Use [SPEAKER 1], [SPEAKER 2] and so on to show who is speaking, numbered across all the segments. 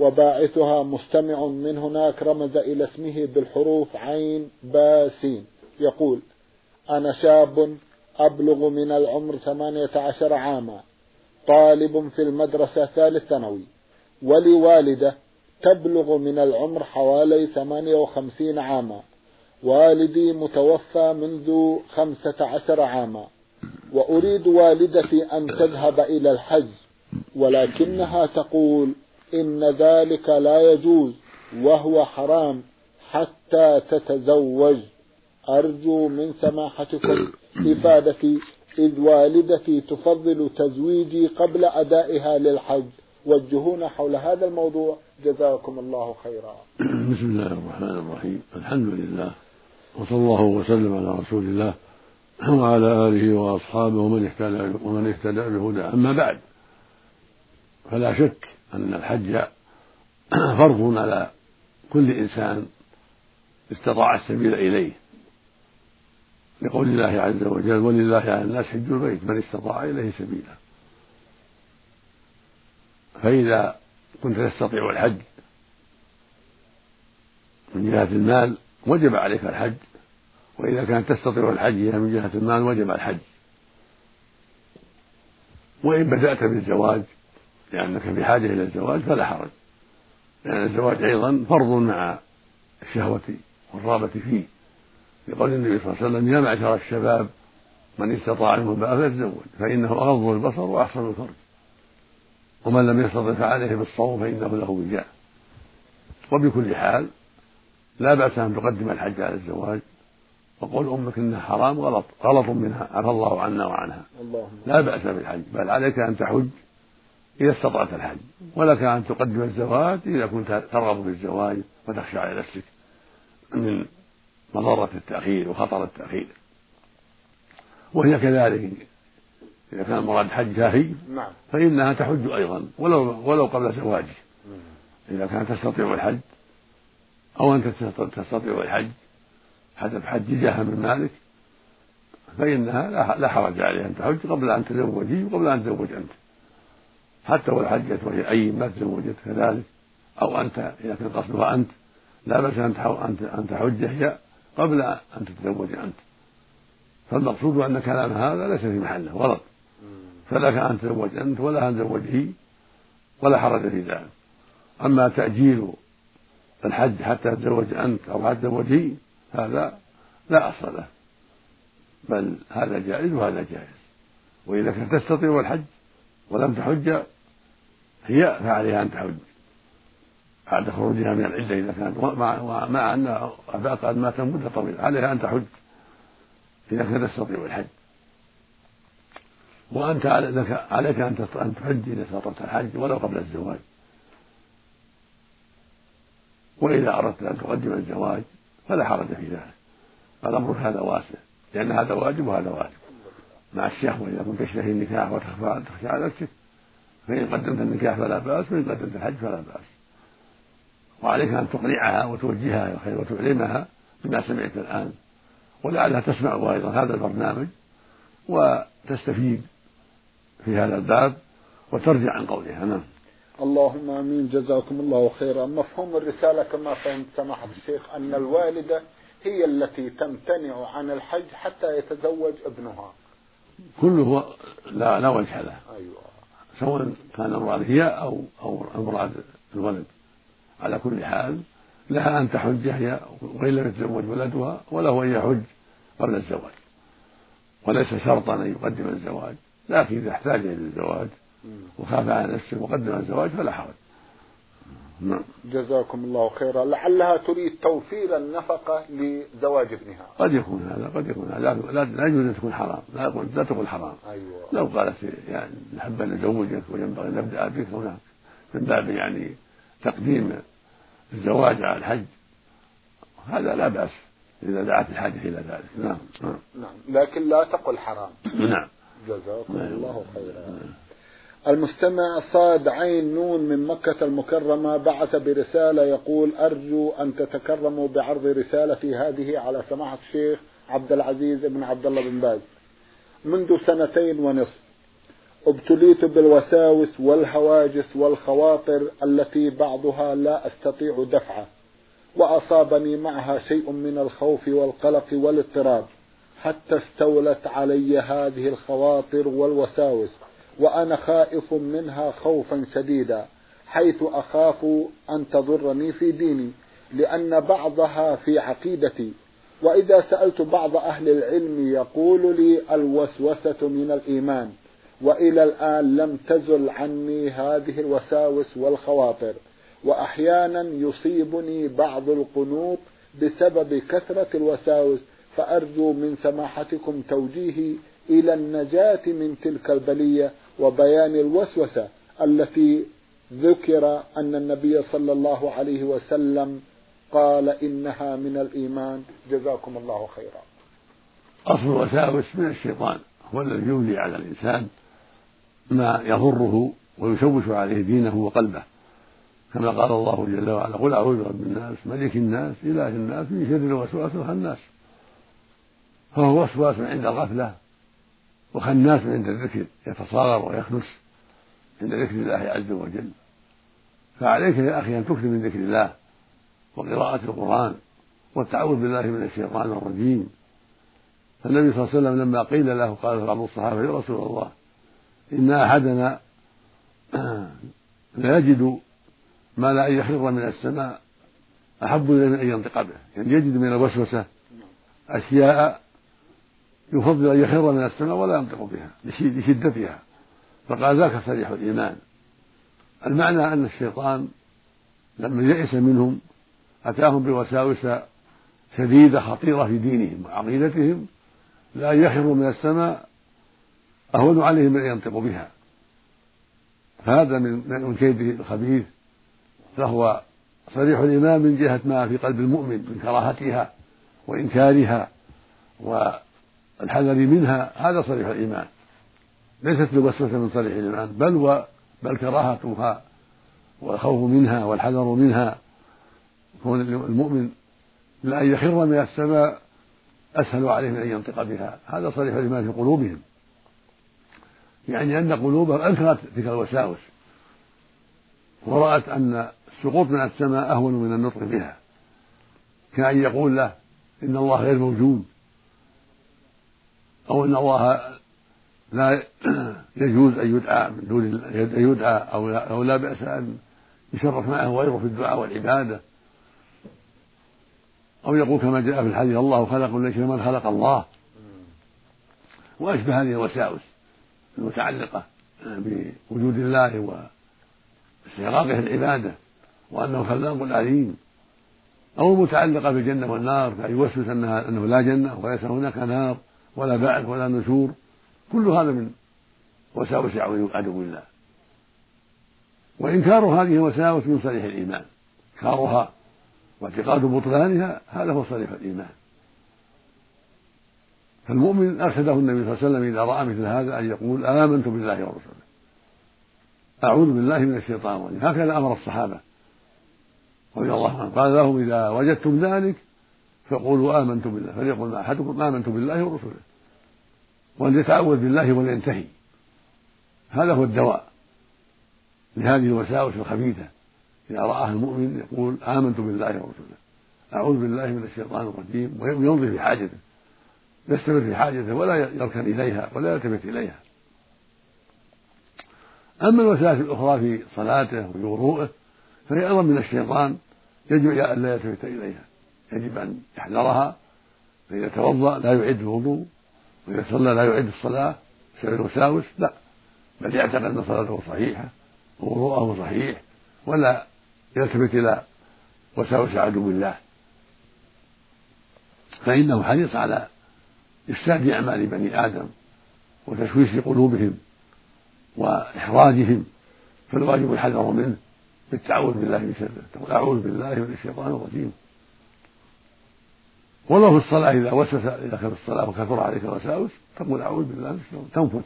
[SPEAKER 1] وباعثها مستمع من هناك رمز إلى اسمه بالحروف عين باسين يقول أنا شاب أبلغ من العمر ثمانية عشر عاما طالب في المدرسة ثالث ثانوي ولي والدة تبلغ من العمر حوالي ثمانية وخمسين عاما والدي متوفى منذ خمسة عشر عاما وأريد والدتي أن تذهب إلى الحج ولكنها تقول إن ذلك لا يجوز وهو حرام حتى تتزوج. أرجو من سماحتكم إفادتي إذ والدتي تفضل تزويجي قبل أدائها للحج. وجهونا حول هذا الموضوع. جزاكم الله خيرا.
[SPEAKER 2] بسم الله الرحمن الرحيم. الحمد لله وصلى الله وسلم على رسول الله وعلى آله وأصحابه ومن اهتدى ومن اهتدى بهداه. أما بعد فلا شك أن الحج فرض على كل إنسان استطاع السبيل إليه. لقول الله عز وجل ولله على الناس حج البيت من استطاع إليه سبيلا. فإذا كنت تستطيع الحج من جهة المال وجب عليك الحج. وإذا كانت تستطيع الحج من جهة المال وجب الحج. وإن بدأت بالزواج لأنك بحاجة إلى الزواج فلا حرج. لأن الزواج أيضا فرض مع الشهوة والرغبة فيه. لقول النبي صلى الله عليه وسلم يا معشر الشباب من استطاع منكم بقى فليتزوج فإنه أغض البصر وأحسن الفرج. ومن لم يستطع فعليه بالصوم فإنه له وجاء. وبكل حال لا بأس أن تقدم الحج على الزواج. وقول أمك إنها حرام غلط غلط منها عفى الله عنا وعنها. لا بأس بالحج بل عليك أن تحج. إذا استطعت الحج. ولك أن تقدم الزواج إذا كنت ترغب في الزواج وتخشى على نفسك من مضرة التأخير وخطر التأخير. وهي كذلك. إذا كان مراد حجها هي نعم. فإنها تحج أيضا ولو ولو قبل زواجه. إذا كانت تستطيع الحج أو أنت تستطيع الحج حسب حج جاه من مالك فإنها لا حرج عليها أن تحج قبل أن تزوجي وقبل أن تزوج أنت. حتى ولو حجت وهي أي ما تزوجت كذلك أو أنت إذا كان قصدها أنت لا بأس أن تحج هي قبل أن تتزوج أنت. فالمقصود أن كلام هذا ليس في محله غلط. فلك أن تتزوج أنت ولا أن تزوج هي ولا حرج في ذلك. أما تأجيل الحج حتى تتزوج أنت أو حتى تتزوج هي هذا لا أصل له. بل هذا جائز وهذا جائز. وإذا كنت تستطيع الحج ولم تحج هي فعليها أن تحج. بعد خروجها من العدة إذا كانت مع, مع أن أباها قد مات مدة طويلة عليها أن تحج إذا كانت تستطيع الحج وأنت عليك أن تحج إذا استطعت الحج ولو قبل الزواج. وإذا أردت أن تقدم الزواج فلا حرج في ذلك. الأمر هذا واسع لأن هذا واجب وهذا واجب. مع الشهوة إذا كنت تشتهي النكاح وتخفى تخشى على نفسك فإن قدمت النكاح فلا بأس وإن قدمت الحج فلا بأس. وعليك أن تقنعها وتوجهها إلى الخير وتعلمها بما سمعت الآن ولعلها تسمع أيضا هذا البرنامج وتستفيد في هذا الباب وترجع عن قولها. نعم.
[SPEAKER 1] اللهم آمين. جزاكم الله خيرا. مفهوم الرسالة كما فهمت سماحة الشيخ أن الوالدة هي التي تمتنع عن الحج حتى يتزوج ابنها.
[SPEAKER 2] كله لا لا وجه له. أيوة. سواء كان المراد هي أو أو المراد الولد. على كل حال لها أن تحج هي وإن لم يتزوج ولدها وله أن يحج قبل الزواج. وليس شرطا أن يقدم الزواج لكن إذا احتاج إلى الزواج وخاف على نفسه وقدم الزواج فلا حرج.
[SPEAKER 1] نعم. جزاكم الله خيرا. لعلها تريد توفير النفقة لزواج ابنها.
[SPEAKER 2] قد يكون هذا قد يكون هذا. لا, لا يجوز أن تكون حرام. لا يقول لا تقول حرام.
[SPEAKER 1] أيوة.
[SPEAKER 2] لو قالت يعني نحب أن نزوجك وينبغي أن نبدأ بك هناك من باب يعني تقديم الزواج على الحج. هذا لا بأس إذا دعت الحاجة إلى ذلك. نعم
[SPEAKER 1] نعم, نعم. لكن لا تقل حرام.
[SPEAKER 2] نعم.
[SPEAKER 1] جزاكم. الله خيرا. نعم. المستمع صاد عين نون من مكة المكرمة بعث برسالة يقول أرجو أن تتكرموا بعرض رسالتي هذه على سماحة الشيخ عبد العزيز بن عبد الله بن باز. منذ سنتين ونصف أبتليت بالوساوس والهواجس والخواطر التي بعضها لا أستطيع دفعه وأصابني معها شيء من الخوف والقلق والاضطراب حتى استولت علي هذه الخواطر والوساوس. وأنا خائف منها خوفا شديدا حيث أخاف أن تضرني في ديني لأن بعضها في عقيدتي. وإذا سألت بعض أهل العلم يقول لي الوسوسة من الإيمان وإلى الآن لم تزل عني هذه الوساوس والخواطر. وأحيانا يصيبني بعض القنوط بسبب كثرة الوساوس فأرجو من سماحتكم توجيهي إلى النجاة من تلك البلية وبيان الوسوسة التي ذكر أن النبي صلى الله عليه وسلم قال إنها من الإيمان. جزاكم الله خيرا.
[SPEAKER 2] أصل الوساوس من الشيطان هو الذي يولي على الإنسان ما يضره ويشوش عليه دينه وقلبه. كما قال الله جل وعلا قل أعوذ برب الناس ملك الناس إله الناس من شر الوسواس الخناس فهو وسواس عند الغفلة وخناس عند الذكر يتصاغر ويخنس عند ذكر الله عز وجل. فعليك يا أخي أن تكثر من ذكر الله وقراءة القرآن والتعوذ بالله من الشيطان الرجيم. فالنبي صلى الله عليه وسلم لما قيل له قال بعض الصحابة يا رسول الله إن أحدنا لا يجد ما لا أن يخر من السماء أحب إليه من أن ينطق به. يعني يجد من الوسوسة أشياء يفضل أن يخر من السماء ولا ينطق بها لشدتها. فقال ذاك صريح الإيمان. المعنى أن الشيطان لما يئس منهم أتاهم بوساوس شديدة خطيرة في دينهم وعقيدتهم لا يخر من السماء أهون عليهم من أن ينطقوا بها. فهذا من من كيده الخبيث. فهو صريح الإيمان من جهة ما في قلب المؤمن من كراهتها وإنكارها والحذر منها هذا صريح الإيمان. ليست بوسوسة من صريح الإيمان بل و بل كراهتها والخوف منها والحذر منها. كون المؤمن لأن يخر من السماء أسهل عليه من أن ينطق بها. هذا صريح الإيمان في قلوبهم. يعني أن قلوبهم أنكرت تلك الوساوس ورأت أن السقوط من السماء أهون من النطق بها. كأن يقول له إن الله غير موجود. أو أن الله لا يجوز أن يدعى من دون أن يدعى أو لا, أو لا بأس أن يشرف معه غيره في الدعاء والعبادة. أو يقول كما جاء في الحديث الله خلق شيء من خلق الله. وأشبه هذه الوساوس المتعلقة بوجود الله واستغراقه العبادة وأنه خلاق عليم. أو المتعلقة بالجنة والنار فأن يوسوس أنها أنه لا جنة وليس هناك نار. ولا بعث ولا نشور كل هذا من وساوس عدو الله وإنكار هذه الوساوس من صريح الإيمان. إنكارها واعتقاد بطلانها هذا هو صريح الإيمان. فالمؤمن أرشده النبي صلى الله عليه وسلم إذا رأى مثل هذا أن يقول آمنت بالله ورسوله أعوذ بالله من الشيطان الرجيم. هكذا أمر الصحابة رضي الله عنهم. قال لهم إذا وجدتم ذلك فقولوا آمنت بالله فليقل أحدكم آمنت بالله ورسوله وليتعوذ بالله ولينتهي هذا هو الدواء لهذه الوساوس الخبيثة. إذا رآها المؤمن يقول آمنت بالله ورسوله أعوذ بالله من الشيطان الرجيم. ويمضي في حاجته. يستمر في حاجته ولا يركن إليها ولا يلتفت إليها. أما الوسائل الأخرى في صلاته وفي وضوءه فهي أيضا من الشيطان يجب أن لا يلتفت إليها. يجب أن يحذرها فإذا توضأ لا يعد الوضوء وإذا صلى لا يعد الصلاة بسبب الوساوس لا بل يعتقد أن صلاته صحيحة ووضوءه صحيح ولا يلتفت إلى وساوس عدو الله فإنه حريص على إفساد أعمال بني آدم وتشويش قلوبهم وإحراجهم فالواجب الحذر منه بالتعوذ بالله من شره أعوذ بالله من الشيطان الرجيم. ولو في الصلاة إذا وسوس إذا كان في الصلاة وكثر عليك الوساوس تقول أعوذ بالله من الشيطان تنفث.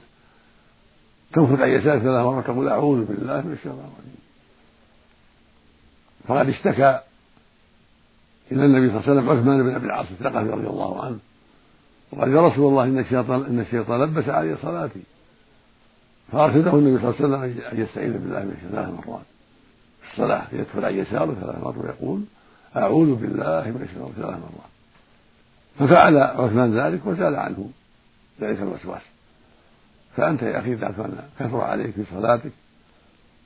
[SPEAKER 2] تنفث عن يسارك ثلاث مرات تقول أعوذ بالله من الشيطان الرجيم. فقد اشتكى إلى النبي صلى الله عليه وسلم عثمان بن أبي العاص الثقفي رضي الله عنه وقال يا رسول الله إن الشيطان إن الشيطان لبس علي صلاتي. فأرشده النبي صلى الله عليه وسلم أن يستعيذ بالله من الشيطان ثلاث مرات. في الصلاة يدخل عن يساره ثلاث مرات ويقول أعوذ بالله من الشيطان ثلاث مرات. ففعل عثمان ذلك وزال عنه ذلك الوسواس. فأنت يا أخي إذا كان كثر عليك في صلاتك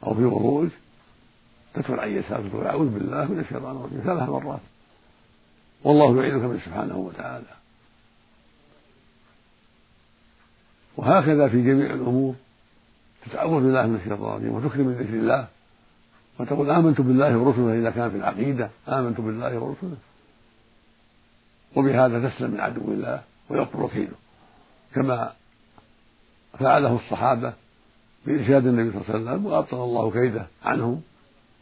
[SPEAKER 2] أو في وضوءك تدخل عن يسارك أعوذ بالله من الشيطان الرجيم ثلاث مرات. والله يعيذك منه سبحانه وتعالى. وهكذا في جميع الأمور تتعوذ بالله من الشيطان الرجيم وتكرم من ذكر الله وتقول آمنت بالله ورسله إذا كان في العقيدة آمنت بالله ورسله. وبهذا تسلم من عدو الله ويبطل كيده كما فعله الصحابة بإرشاد النبي صلى الله عليه وسلم وأبطل الله كيده عنهم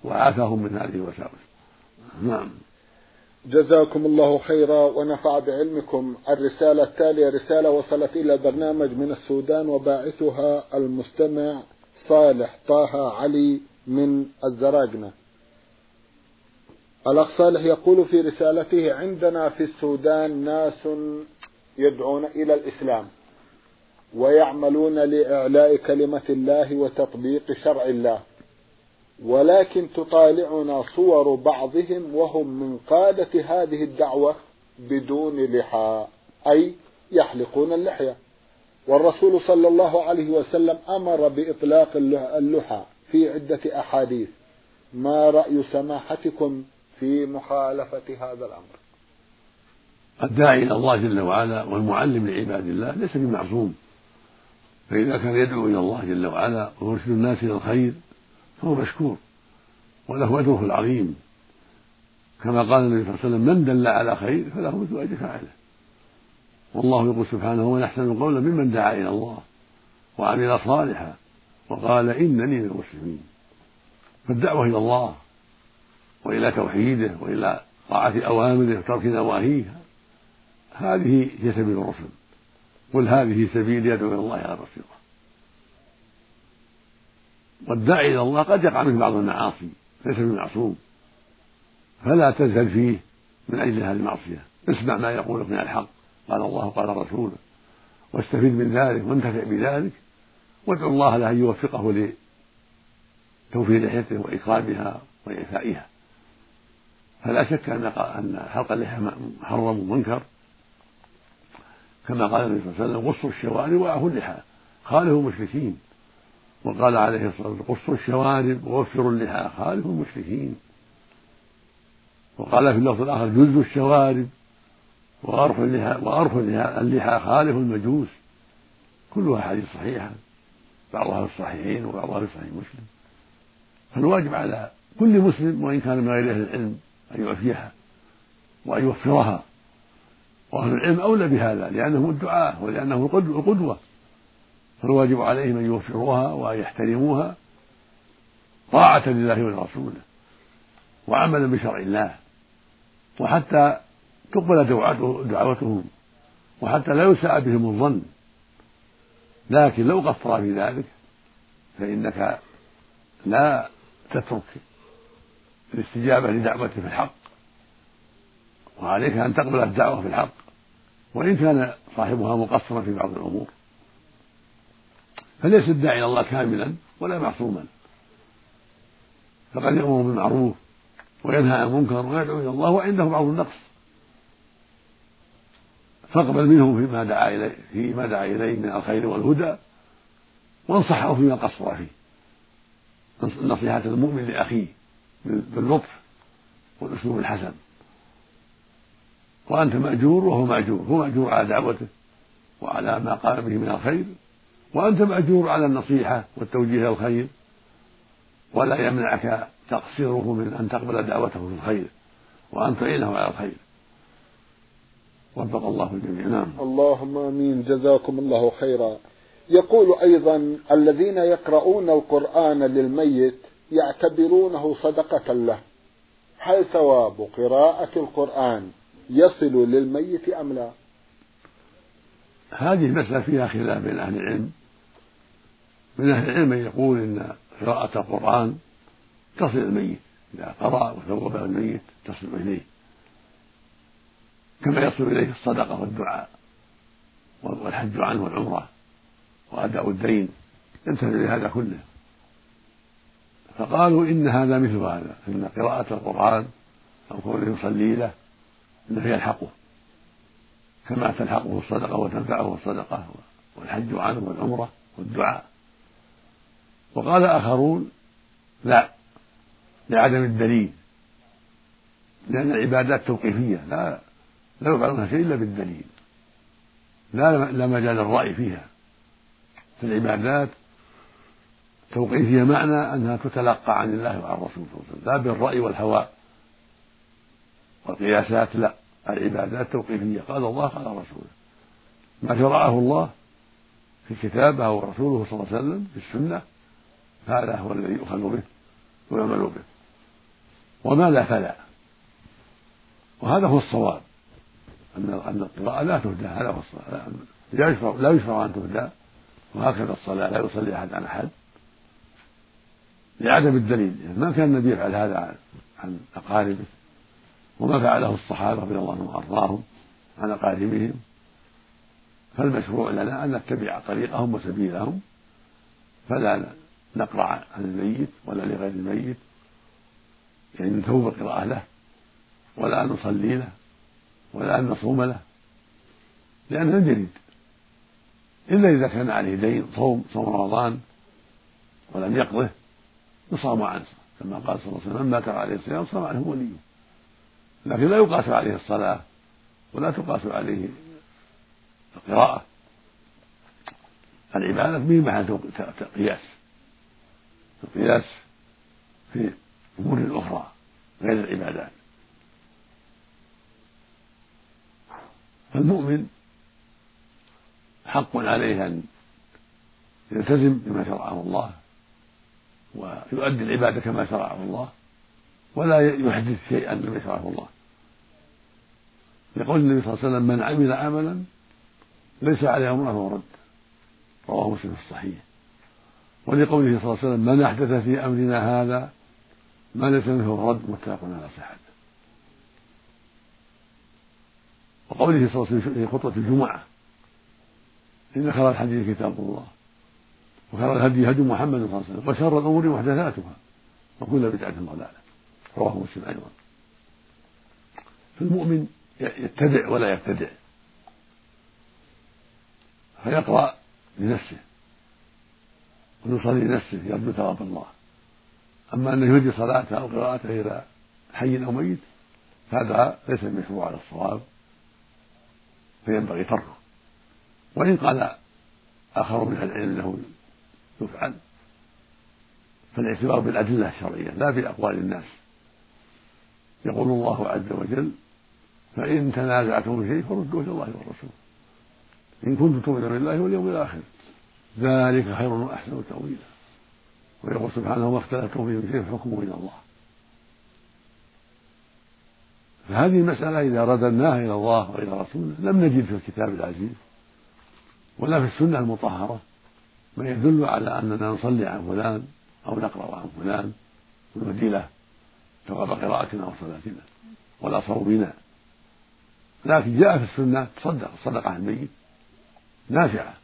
[SPEAKER 2] وعافاهم من هذه الوساوس. نعم.
[SPEAKER 1] جزاكم الله خيرا ونفع بعلمكم. الرسالة التالية رسالة وصلت إلى البرنامج من السودان وباعثها المستمع صالح طه علي من الزراجنة. الأخ صالح يقول في رسالته عندنا في السودان ناس يدعون إلى الإسلام ويعملون لإعلاء كلمة الله وتطبيق شرع الله ولكن تطالعنا صور بعضهم وهم من قادة هذه الدعوة بدون لحى أي يحلقون اللحية. والرسول صلى الله عليه وسلم أمر بإطلاق اللحى في عدة أحاديث. ما رأي سماحتكم في مخالفة هذا الأمر.
[SPEAKER 2] الداعي إلى الله جل وعلا والمعلم لعباد الله ليس بمعصوم. فإذا كان يدعو إلى الله جل وعلا ويرشد الناس إلى الخير فهو مشكور. وله أجره العظيم. كما قال النبي صلى الله عليه وسلم من دل على خير فله مثل أجر فاعله. والله يقول سبحانه ومن أحسن قولا ممن دعا إلى الله وعمل صالحا. وقال إنني من المسلمين. فالدعوة إلى الله وإلى توحيده وإلى طاعة أوامره وترك نواهيه. هذه هي سبيل الرسل قل هذه سبيل يدعو إلى الله على بصيرة. والداعي إلى الله قد يقع منه بعض المعاصي ليس بمعصوم فلا تزهد فيه من أجل هذه المعصية. اسمع ما يقول من الحق. قال الله قال رسوله واستفيد من ذلك وانتفع بذلك. وادعو الله له أن يوفقه لتوفير لحيته وإكرامها وإعفائها فلا شك أن أن حلق اللحى محرم ومنكر. كما قال النبي صلى الله عليه وسلم قصوا الشوارب وأعفوا اللحى خالفوا المشركين. وقال عليه الصلاة والسلام قصوا الشوارب ووفروا اللحى خالفوا المشركين. وقال في اللفظ الآخر جزوا الشوارب وأرخوا اللحى وأرخوا اللحى خالفوا المجوس. كلها حديث صحيحة. بعضها في الصحيحين وبعضها في صحيح مسلم. فالواجب على كل مسلم وإن كان من غير أهل العلم أن يعفيها وأن يوفرها وأهل العلم أولى بهذا لأنهم الدعاة ولأنهم القدوة فالواجب عليهم أن يوفروها وأن يحترموها طاعة لله ولرسوله وعملا بشرع الله. وحتى تقبل دعوتهم وحتى لا يساء بهم الظن. لكن لو قصر في ذلك فإنك لا تترك الاستجابة لدعوته في الحق وعليك أن تقبل الدعوة في الحق وإن كان صاحبها مقصرا في بعض الأمور. فليس الداعي إلى الله كاملا ولا معصوما. فقد يأمر بالمعروف وينهى عن المنكر ويدعو إلى الله وعنده بعض النقص. فاقبل منه فيما دعا إليه فيما دعا إليه من الخير والهدى وانصحه فيما قصر فيه. نصيحة المؤمن لأخيه. باللطف والأسلوب الحسن. وأنت مأجور وهو مأجور هو مأجور على دعوته وعلى ما قام به من الخير وأنت مأجور على النصيحة والتوجيه إلى الخير. ولا يمنعك تقصيره من أن تقبل دعوته في الخير وأن تعينه على الخير. وفق الله الجميع. نعم.
[SPEAKER 1] اللهم آمين. جزاكم الله خيرا. يقول أيضا الذين يقرؤون القرآن للميت يعتبرونه صدقة له. هل ثواب قراءة القرآن يصل للميت أم لا؟
[SPEAKER 2] هذه المسألة فيها خلاف بين أهل العلم. من أهل العلم من يقول إن قراءة القرآن تصل الميت. إذا قرأ وثوب الميت تصل إليه. كما يصل إليه الصدقة والدعاء والحج عنه والعمرة وأداء الدين. ينتفع بهذا كله. فقالوا إن هذا مثل هذا إن قراءة القرآن أو كونه يصلي له إنه يلحقه كما تلحقه الصدقة وتنفعه الصدقة والحج عنه والعمرة والدعاء. وقال آخرون لا لعدم الدليل لأن العبادات توقيفية لا لا يفعلون شيء إلا بالدليل لا لا مجال للرأي فيها. في العبادات توقيفية معنى أنها تتلقى عن الله وعن الرسول صلى الله عليه وسلم لا بالرأي والهوى والقياسات لا العبادات توقيفية. قال الله قال رسوله. ما شرعه الله في كتابه ورسوله صلى الله عليه وسلم في السنة هذا هو الذي يؤخذ به ويعمل به. وما لا فلا. وهذا هو الصواب. أن أن القراءة لا تهدى هذا هو الصلاة لا يشرع لا يشرع أن تهدى. وهكذا الصلاة لا يصلي أحد عن أحد. لعدم الدليل. يعني ما كان النبي يفعل هذا عن أقاربه وما فعله الصحابة رضي الله عنهم وأرضاهم عن أقاربهم. فالمشروع لنا أن نتبع طريقهم وسبيلهم فلا نقرأ عن الميت ولا لغير الميت. يعني نتوب القراءة له ولا نصلي له ولا أن نصوم له لأنه جديد إلا إذا كان عليه دين صوم صوم رمضان ولم يقضه يصام عنه كما قال صلى الله عليه وسلم من مات عليه الصيام صام عنه وليه لكن لا يقاس عليه الصلاة ولا تقاس عليه القراءة. العبادة به محل قياس. القياس في أمور أخرى غير العبادات فالمؤمن حق عليه أن يلتزم بما شرعه الله. ويؤدي العبادة كما شرعه الله ولا يحدث شيئا مما شرعه الله. يقول النبي صلى الله عليه وسلم من عمل عملا ليس عليه أمرنا فهو رد. رواه مسلم في الصحيح. ولقوله صلى الله عليه وسلم من أحدث في أمرنا هذا ما ليس منه رد. متفق على صحته وقوله صلى الله عليه وسلم في خطبة الجمعة إن خير الحديث كتاب الله. وخير الهدي هدي محمد صلى الله عليه وسلم. وشر الأمور محدثاتها. وكل بدعة ضلالة. رواه مسلم أيضا. فالمؤمن يتبع ولا يبتدع. فيقرأ لنفسه. ويصلي لنفسه. يرجو ثواب الله. أما أن يهدي صلاته أو قراءته إلى حي أو ميت فهذا ليس المشروع على الصواب. فينبغي تركه. وإن قال آخر من العلم أنه يفعل فالاعتبار بالأدلة الشرعية لا بأقوال الناس. يقول الله عز وجل فإن تنازعتم شيء فردوه إلى الله والرسول. إن كنتم تؤمنون بالله واليوم الآخر. ذلك خير وأحسن تأويلا. ويقول سبحانه ما اختلفتم فيه من شيء فحكمه إلى الله. فهذه المسألة إذا رددناها إلى الله وإلى رسوله لم نجد في الكتاب العزيز ولا في السنة المطهرة. ما يدل على أننا نصلي عن فلان أو نقرأ عن فلان ونهدي له ثواب قراءتنا وصلاتنا ولا صومنا. لكن جاء في السنة تصدق الصدقة عن الميت. نافعة.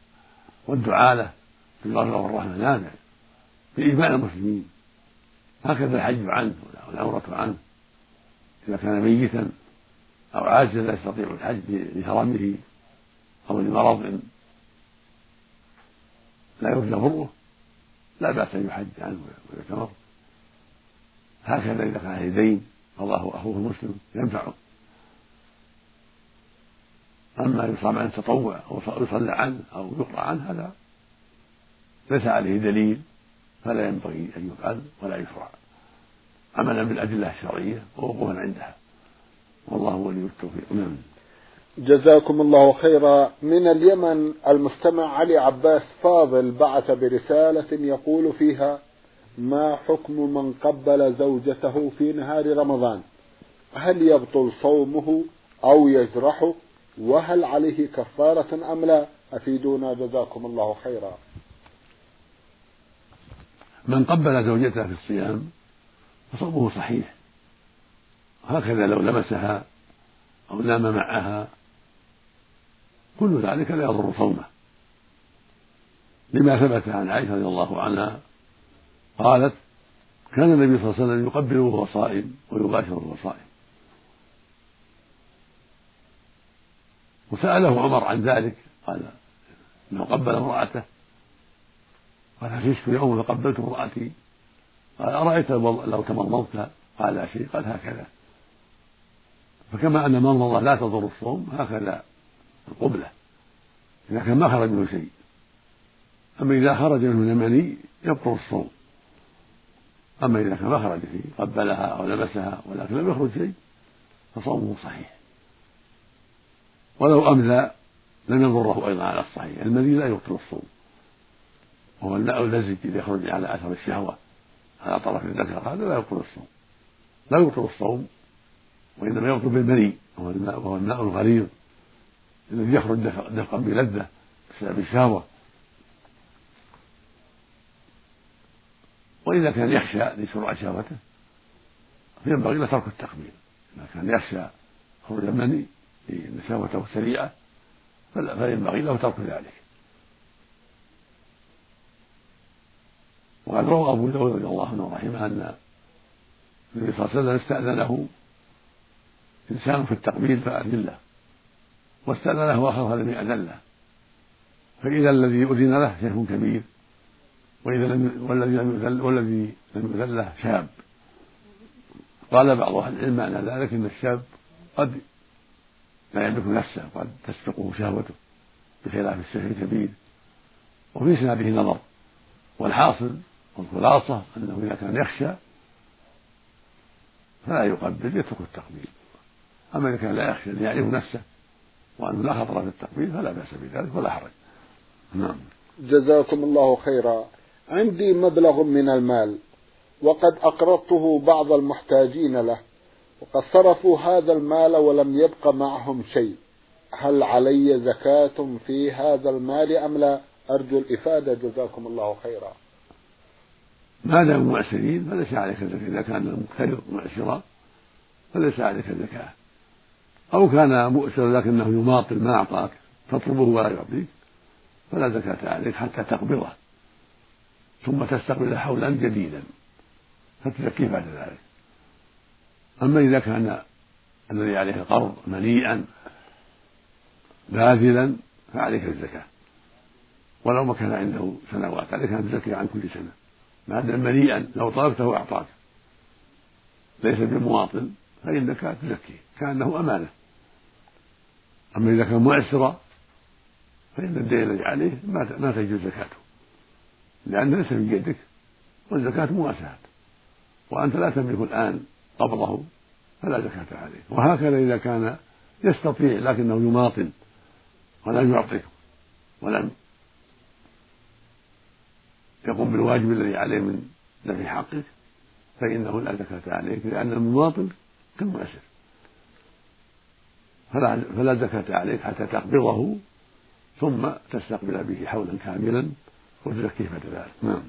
[SPEAKER 2] والدعاء له. بالمغفرة والرحمة. نافع. بإجماع المسلمين. هكذا الحج عنه والعمرة عنه. إذا كان ميتا أو عاجزا لا يستطيع الحج لهرمه أو لمرض لا يرجى بره لا بأس أن يحج عنه ويعتمر هكذا إذا كان عليه دين قضاه أخوه المسلم ينفعه. أما يصام عن التطوع أو يصلى عنه أو يقرأ عنه هذا ليس عليه دليل فلا ينبغي أن يفعل ولا يشرع. عملا بالأدلة الشرعية ووقوفا عندها. والله ولي التوفيق. نعم.
[SPEAKER 1] جزاكم الله خيرا. من اليمن المستمع علي عباس فاضل بعث برسالة يقول فيها ما حكم من قبل زوجته في نهار رمضان؟ هل يبطل صومه أو يجرحه؟ وهل عليه كفارة أم لا؟ أفيدونا جزاكم الله خيرا.
[SPEAKER 2] من قبل زوجته في الصيام فصومه صحيح. هكذا لو لمسها أو نام معها كل ذلك لا يضر صومه. لما ثبت عن عائشة رضي الله عنها قالت كان النبي صلى الله عليه وسلم يقبل وهو صائم ويباشر وهو صائم وسأله عمر عن ذلك قال إنه قبل امرأته. قال هششت يوم فقبلت امرأتي؟ قال أرأيت لو تمرمضت قال لا شيء قال هكذا. فكما أن المرمضة لا تضر الصوم هكذا القبلة إذا كان ما خرج منه شيء. أما إذا خرج منه المني يبطل الصوم. أما إذا كان ما خرج فيه قبلها أو لمسها ولكن لم يخرج شيء فصومه صحيح. ولو أملى لم يضره أيضا على الصحيح. المني لا يبطل الصوم. وهو الماء اللزج إذا يخرج على أثر الشهوة على طرف الذكر هذا لا يبطل الصوم. لا يبطل الصوم وإنما يبطل بالمني. وهو الماء الغليظ. الذي يخرج دفقا بلذة بسبب الشهوة. وإذا كان يخشى لشروع شهوته فينبغي له ترك التقبيل. إذا كان يخشى خروج المني لأن شهوته سريعة فينبغي له ترك ذلك. وقد روى أبو داود رضي الله عنه رحمه أن النبي صلى الله عليه وسلم استأذنه إنسان في التقبيل فأذن له. واستأذنه آخر فلم يأذن له فإذا الذي أذن له شيخ كبير وإذا لم والذي لم يذل والذي لم يذل له شاب. قال بعض أهل العلم معنى ذلك أن الشاب قد لا يملك نفسه قد تسبقه شهوته بخلاف الشيخ الكبير. وفي إسناده نظر. والحاصل والخلاصة أنه إذا كان يخشى فلا يقبل يترك التقبيل. أما إذا كان لا يخشى يعرف نفسه وأنه لا خطر في التقبيل فلا بأس بذلك ولا حرج. نعم.
[SPEAKER 1] جزاكم الله خيرا. عندي مبلغ من المال وقد أقرضته بعض المحتاجين له. وقد صرفوا هذا المال ولم يبق معهم شيء. هل علي زكاة في هذا المال أم لا؟ أرجو الإفادة. جزاكم الله خيرا.
[SPEAKER 2] ما دام معسرين فليس عليك الزكاة. إذا كان المقترض معسرا فليس عليك الزكاة. أو كان مؤسر لكنه يماطل ما أعطاك تطلبه ولا يعطيك فلا زكاة عليك حتى تقبضه ثم تستقبل حولا جديدا. فتزكيه بعد ذلك. أما إذا كان الذي عليه القرض مليئا باذلا فعليك الزكاة. ولو ما كان عنده سنوات عليك أن تزكي عن كل سنة. ما دام مليئا لو طلبته أعطاك. ليس بمواطن. فإنك تزكيه كأنه أمانة. أما إذا كان معسرا فإن الدين الذي عليه ما تجوز زكاته. لأنه ليس في يدك والزكاة مواساة. وأنت لا تملك الآن قبضه فلا زكاة عليه. وهكذا إذا كان يستطيع لكنه يماطل ولم يعطك ولم يقوم بالواجب الذي عليه من دفع حقك فإنه لا زكاة عليك لأن المماطل كالمؤسر فلا فلا زكاة عليك حتى تقبضه ثم تستقبل به حولا كاملا وتزكيه بعد ذلك. نعم.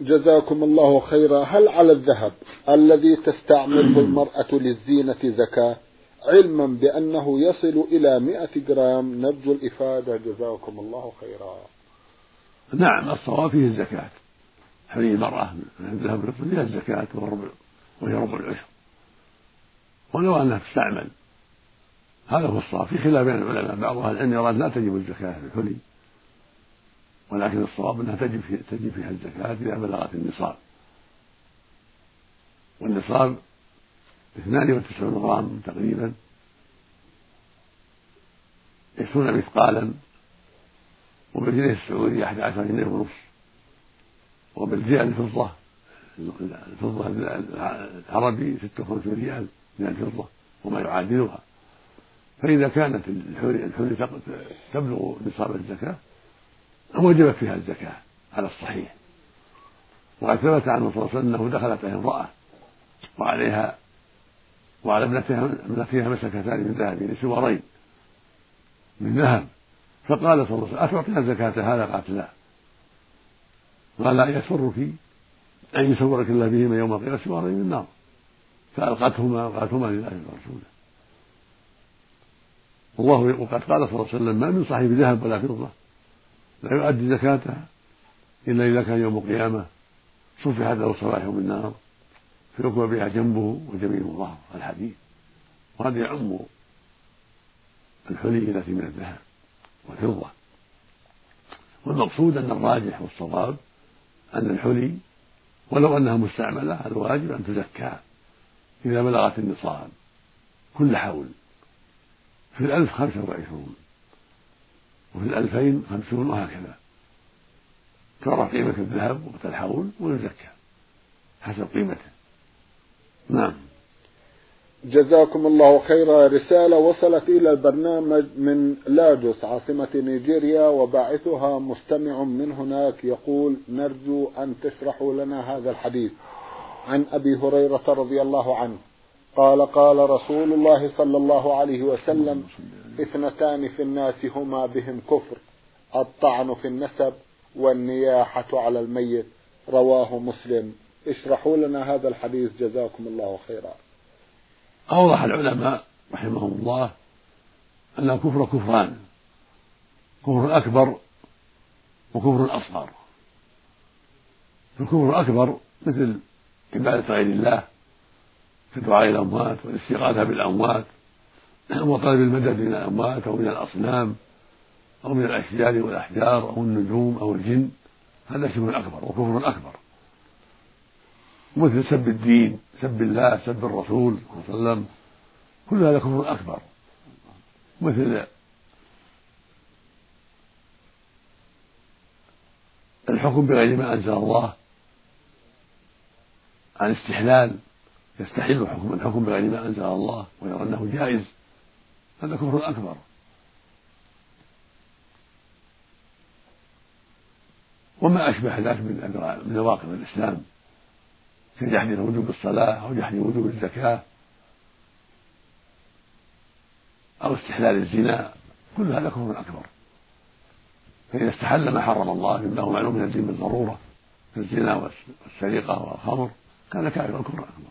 [SPEAKER 1] جزاكم الله خيرا. هل على الذهب الذي تستعمله المرأة للزينة زكاة؟ علما بأنه يصل إلى مئة جرام نرجو الإفادة. جزاكم الله خيرا.
[SPEAKER 2] نعم الصواب فيه الزكاة. حري المرأة من الذهب فيها الزكاة والربع وهي ربع العشر. ولو أنها تستعمل. هذا هو الصواب. في خلاف بين العلماء. بعض أهل العلم يرى لا تجب الزكاة في الحلي. ولكن الصواب أنها تجب في تجب فيها الزكاة إذا بلغت النصاب. والنصاب 92 غرام تقريبا. عشرون مثقالا. وبالجنيه السعودي أحد عشر جنيه ونصف. وبالريال الفضة الفضة العربي ستة وخمسون ريال. من الفضة وما يعادلها. فإذا كانت الحلي تبلغ نصاب الزكاة وجبت فيها الزكاة على الصحيح. وقد ثبت عنه صلى الله عليه وسلم أنه دخلت عليه امرأة وعليها وعلى ابنتها ابنتها مسكتان من ذهب سوارين من ذهب. فقال صلى الله عليه وسلم أتعطينا زكاة هذا؟ قالت لا. قال لا يسرك أن يصورك الله بهما يوم القيامة سوارين من النار. فألقتهما ألقتهما لله ورسوله. والله وقد قال صلى الله عليه وسلم ما من صاحب ذهب ولا فضة لا يؤدي زكاتها إلا إذا كان يوم القيامة صفحت له صباح من نار فيكوى بها جنبه وجميع ظهره الحديث. وهذا يعم الحلي التي من الذهب والفضة. والمقصود أن الراجح والصواب أن الحلي ولو أنها مستعملة الواجب أن تزكى. إذا بلغت النصاب. كل حول. في الألف خمسة وعشرون. وفي الألفين خمسون وهكذا. ترى قيمة الذهب وقت الحول ويزكى حسب قيمته. نعم.
[SPEAKER 1] جزاكم الله خيرا. رسالة وصلت إلى البرنامج من لاجوس عاصمة نيجيريا وباعثها مستمع من هناك يقول نرجو أن تشرحوا لنا هذا الحديث. عن أبي هريرة رضي الله عنه. قال قال رسول الله صلى الله عليه وسلم إثنتان في الناس هما بهم كفر الطعن في النسب والنياحة على الميت. رواه مسلم. اشرحوا لنا هذا الحديث جزاكم الله خيرا.
[SPEAKER 2] أوضح العلماء رحمهم الله أن الكفر كفران كفر أكبر وكفر أصغر. الكفر الأكبر مثل عبادة غير الله كدعاء الأموات والاستغاثة بالأموات وطلب المدد من الأموات أو من الأصنام أو من الأشجار والأحجار أو النجوم أو الجن هذا شرك أكبر وكفر أكبر. مثل سب الدين سب الله سب الرسول صلى الله عليه وسلم كل هذا كفر أكبر. مثل الحكم بغير ما أنزل الله عن استحلال يستحل حكم الحكم بغير ما أنزل الله ويرى أنه جائز هذا كفر أكبر. وما أشبه ذلك من نواقض الإسلام كجحد وجوب الصلاة أو جحد وجوب الزكاة أو استحلال الزنا كل هذا كفر أكبر. فإذا استحل ما حرم الله مما هو معلوم من الدين بالضرورة كالزنا والسرقة والخمر كان كافرا كفرا أكبر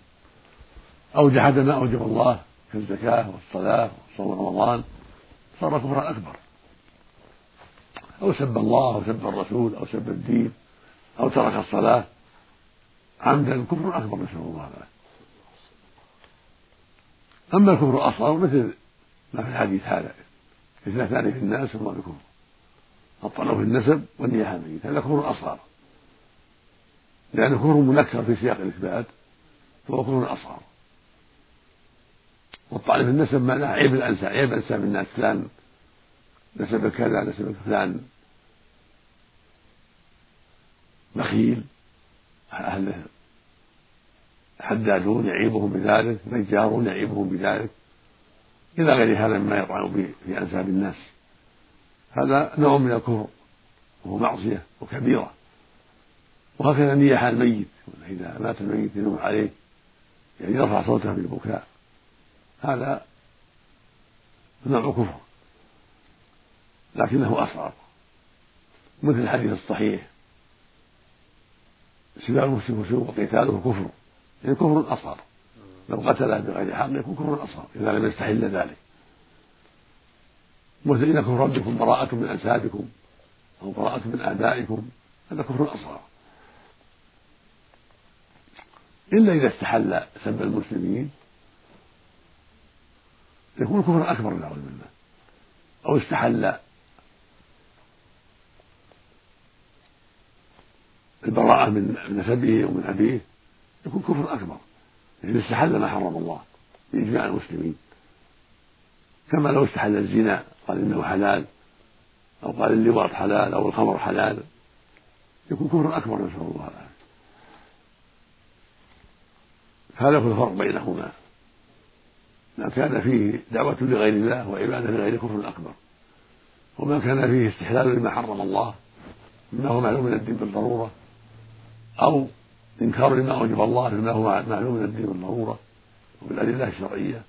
[SPEAKER 2] أو جحد ما أوجب الله كالزكاة والصلاة وصوم رمضان. صار كفرا أكبر. أو سب الله أو سب الرسول أو سب الدين أو ترك الصلاة. عمدا كفر أكبر نسأل الله العافية. أما الكفر الأصغر مثل ما في الحديث هذا إثنتان في الناس هما بكفر الطلب في النسب والنياحة الميت هذا كفر أصغر. لأنه كفر منكر في سياق الإثبات فهو كفر أصغر. والطعن في النسب معناه عيب الأنساب عيب أنساب الناس. فلان نسب كذا نسب فلان. بخيل أهل حدادون يعيبهم بذلك نجارون يعيبهم بذلك. إلى غير هذا مما يطعن في أنساب الناس. هذا نوع من الكفر وهو معصية وكبيرة. وهكذا نية حال الميت إذا مات الميت ينوح عليه يعني يرفع صوته بالبكاء. هذا نوع كفر لكنه أصغر مثل الحديث الصحيح سباع المسلم فسوق وقتاله كفر يعني كفر أصغر. لو قتله بغير حق يكون كفر أصغر إذا لم يستحل ذلك. مثل إن كفر ربكم براءة من أنسابكم أو براءة من آبائكم هذا كفر أصغر. إلا إذا استحل سب المسلمين. يكون كفر أكبر نعوذ بالله. أو استحل البراءة من نسبه ومن أبيه يكون كفر أكبر. إذا استحل ما حرم الله بإجماع المسلمين. كما لو استحل الزنا قال إنه حلال أو قال اللواط حلال أو الخمر حلال يكون كفر أكبر نسأل الله العافية. هذا هو الفرق بينهما. ما كان فيه دعوة لغير الله وعبادة لغير كفر أكبر وما كان فيه استحلال لما حرم الله مما هو معلوم من الدين بالضرورة. أو إنكار لما أوجب الله مما هو معلوم من الدين بالضرورة. وبالأدلة الشرعية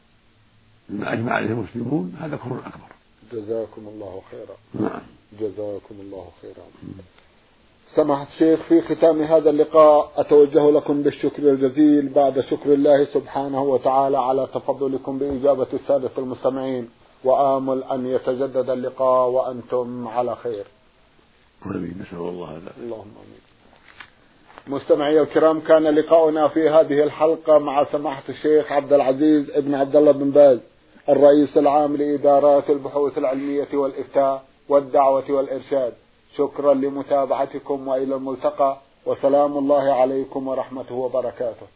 [SPEAKER 2] مما أجمع عليه المسلمون هذا كفر أكبر.
[SPEAKER 1] جزاكم الله خيرا.
[SPEAKER 2] نعم.
[SPEAKER 1] جزاكم الله خيرا. سماحة الشيخ في ختام هذا اللقاء أتوجه لكم بالشكر الجزيل بعد شكر الله سبحانه وتعالى على تفضلكم بإجابة السادة المستمعين وآمل أن يتجدد اللقاء وأنتم على خير.
[SPEAKER 2] آمين نسأل الله هذا
[SPEAKER 1] اللهم آمين. مستمعي الكرام كان لقاؤنا في هذه الحلقة مع سماحة الشيخ عبد العزيز ابن عبد الله بن باز الرئيس العام لإدارات البحوث العلمية والإفتاء والدعوة والإرشاد. شكرا لمتابعتكم وإلى الملتقى وسلام الله عليكم ورحمته وبركاته.